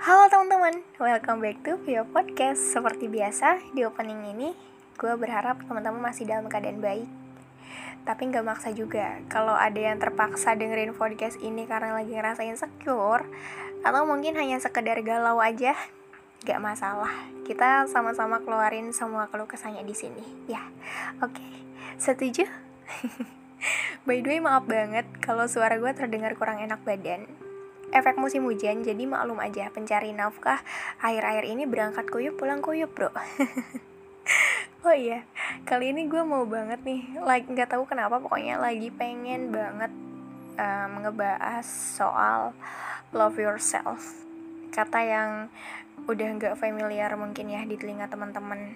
Halo teman-teman, welcome back to Vio Podcast Seperti biasa, di opening ini gue berharap teman-teman masih dalam keadaan baik Tapi nggak maksa juga Kalau ada yang terpaksa dengerin podcast ini karena lagi ngerasain secure Atau mungkin hanya sekedar galau aja Gak masalah, kita sama-sama keluarin semua keluh kesahnya di sini Ya, oke, okay. setuju? By the way, maaf banget kalau suara gue terdengar kurang enak badan efek musim hujan jadi maklum aja pencari nafkah akhir-akhir ini berangkat kuyup pulang kuyup bro. Oh iya kali ini gue mau banget nih like nggak tahu kenapa pokoknya lagi pengen banget um, ngebahas soal love yourself. Kata yang udah nggak familiar mungkin ya di telinga teman-teman.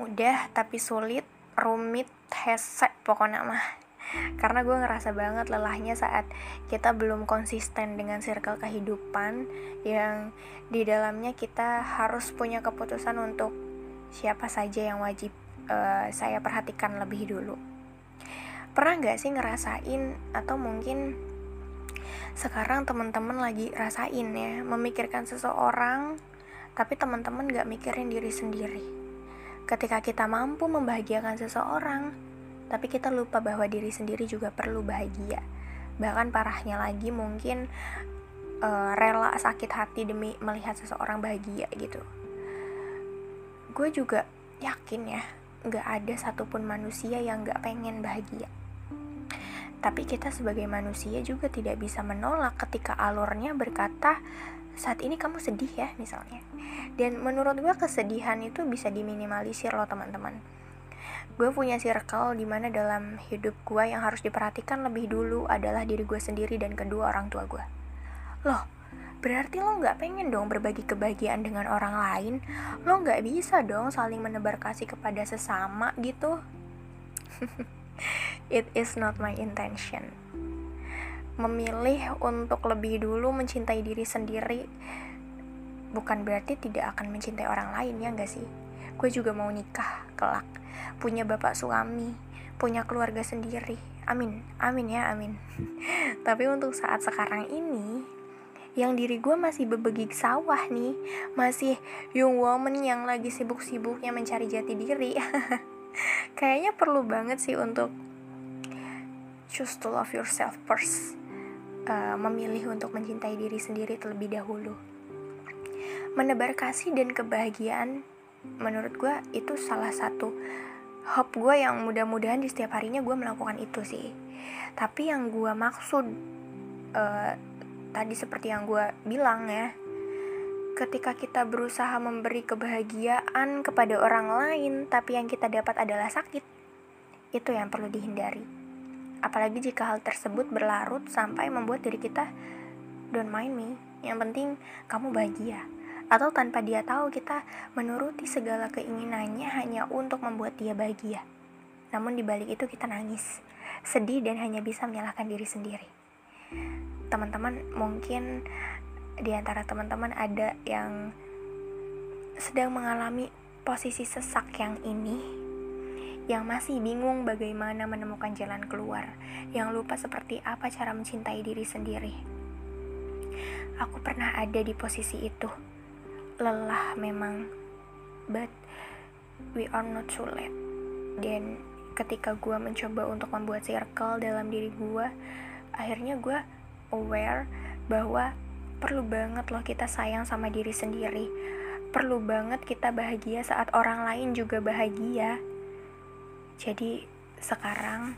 Mudah tapi sulit rumit hesek pokoknya mah karena gue ngerasa banget lelahnya saat kita belum konsisten dengan circle kehidupan yang di dalamnya kita harus punya keputusan untuk siapa saja yang wajib uh, saya perhatikan lebih dulu. Pernah nggak sih ngerasain atau mungkin sekarang teman-teman lagi rasain ya memikirkan seseorang tapi teman-teman nggak mikirin diri sendiri? Ketika kita mampu membahagiakan seseorang tapi kita lupa bahwa diri sendiri juga perlu bahagia. Bahkan parahnya lagi mungkin uh, rela sakit hati demi melihat seseorang bahagia gitu. Gue juga yakin ya nggak ada satupun manusia yang nggak pengen bahagia. Tapi kita sebagai manusia juga tidak bisa menolak ketika alurnya berkata saat ini kamu sedih ya misalnya. Dan menurut gue kesedihan itu bisa diminimalisir loh teman-teman gue punya circle di mana dalam hidup gue yang harus diperhatikan lebih dulu adalah diri gue sendiri dan kedua orang tua gue. Loh berarti lo nggak pengen dong berbagi kebahagiaan dengan orang lain? Lo nggak bisa dong saling menebar kasih kepada sesama gitu. It is not my intention. Memilih untuk lebih dulu mencintai diri sendiri bukan berarti tidak akan mencintai orang lain ya nggak sih gue juga mau nikah kelak. Punya bapak suami punya keluarga sendiri. Amin amin ya amin. Tapi untuk saat sekarang ini yang diri gue masih bebegik sawah nih. Masih young woman yang lagi sibuk-sibuknya mencari jati diri. Kayaknya perlu banget sih untuk choose to love yourself first. Uh, memilih untuk mencintai diri sendiri terlebih dahulu. Menebar kasih dan kebahagiaan menurut gue itu salah satu hope gue yang mudah-mudahan di setiap harinya gue melakukan itu sih. Tapi yang gue maksud uh, tadi seperti yang gue bilang ya ketika kita berusaha memberi kebahagiaan kepada orang lain tapi yang kita dapat adalah sakit itu yang perlu dihindari. Apalagi jika hal tersebut berlarut sampai membuat diri kita don't mind me yang penting kamu bahagia atau tanpa dia tahu kita menuruti segala keinginannya hanya untuk membuat dia bahagia. Namun di balik itu kita nangis, sedih dan hanya bisa menyalahkan diri sendiri. Teman-teman mungkin di antara teman-teman ada yang sedang mengalami posisi sesak yang ini yang masih bingung bagaimana menemukan jalan keluar, yang lupa seperti apa cara mencintai diri sendiri. Aku pernah ada di posisi itu lelah memang but we are not too late. Dan ketika gue mencoba untuk membuat circle dalam diri gue akhirnya gue aware bahwa perlu banget loh kita sayang sama diri sendiri. Perlu banget kita bahagia saat orang lain juga bahagia. Jadi sekarang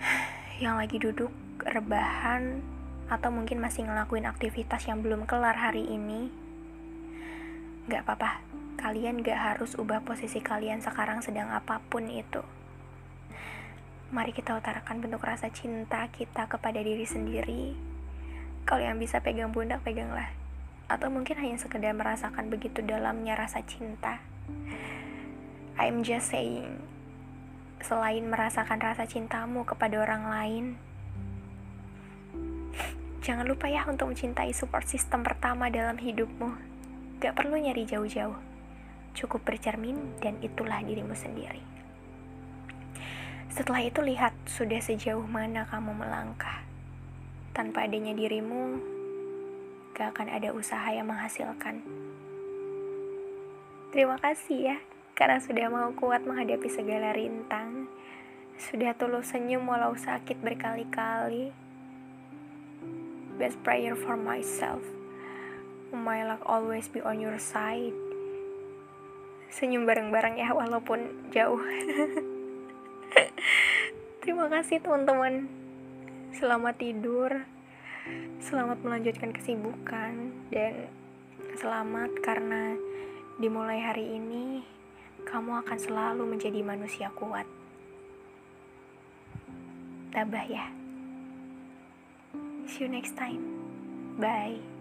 yang lagi duduk rebahan atau mungkin masih ngelakuin aktivitas yang belum kelar hari ini, gak apa-apa. Kalian gak harus ubah posisi kalian sekarang sedang apa pun itu. Mari kita utarakan bentuk rasa cinta kita kepada diri sendiri. Kalau yang bisa pegang pundak, peganglah. Atau mungkin hanya sekedar merasakan begitu dalamnya rasa cinta. I'm just saying, selain merasakan rasa cintamu kepada orang lain, Jangan lupa ya untuk mencintai support system pertama dalam hidupmu. Gak perlu nyari jauh-jauh. Cukup bercermin dan itulah dirimu sendiri. Setelah itu lihat sudah sejauh mana kamu melangkah. Tanpa adanya dirimu, gak akan ada usaha yang menghasilkan. Terima kasih ya, karena sudah mau kuat menghadapi segala rintang. Sudah tulus senyum walau sakit berkali-kali. Best prayer for myself. My luck always be on your side. Senyum bareng-bareng ya, walaupun jauh. Terima kasih teman-teman. Selamat tidur. Selamat melanjutkan kesibukan dan selamat karena dimulai hari ini kamu akan selalu menjadi manusia kuat. Tabah ya. See you next time. Bye.